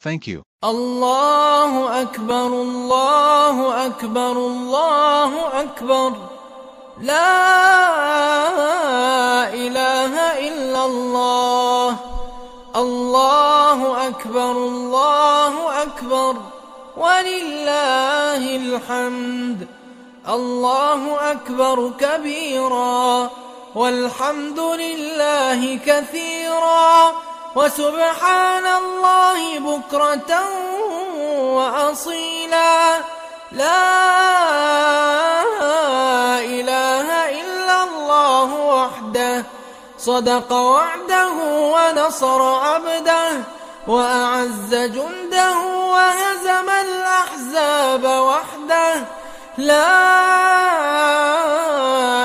Thank you. الله أكبر الله أكبر الله أكبر لا إله إلا الله الله أكبر الله أكبر ولله الحمد الله أكبر كبيرا والحمد لله كثيرا وسبحان الله بكرة وأصيلا. لا إله إلا الله وحده. صدق وعده ونصر عبده. وأعز جنده وهزم الأحزاب وحده. لا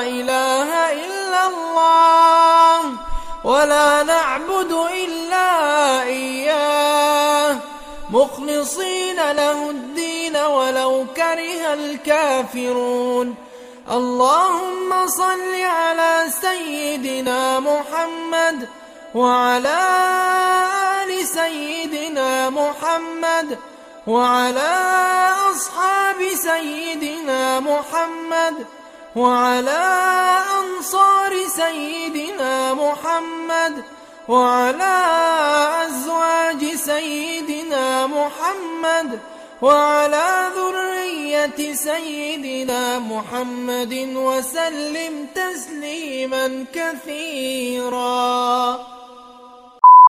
إله إلا الله ولا نعبد إلا إياه. مخلصين له الدين ولو كره الكافرون. اللهم صل على سيدنا محمد وعلى آل سيدنا محمد وعلى أصحاب سيدنا محمد وعلى أنصار سيدنا محمد وعلى أزواج سيدنا محمد وعلى ذرية سيدنا محمد وسلم تسليما كثيرا.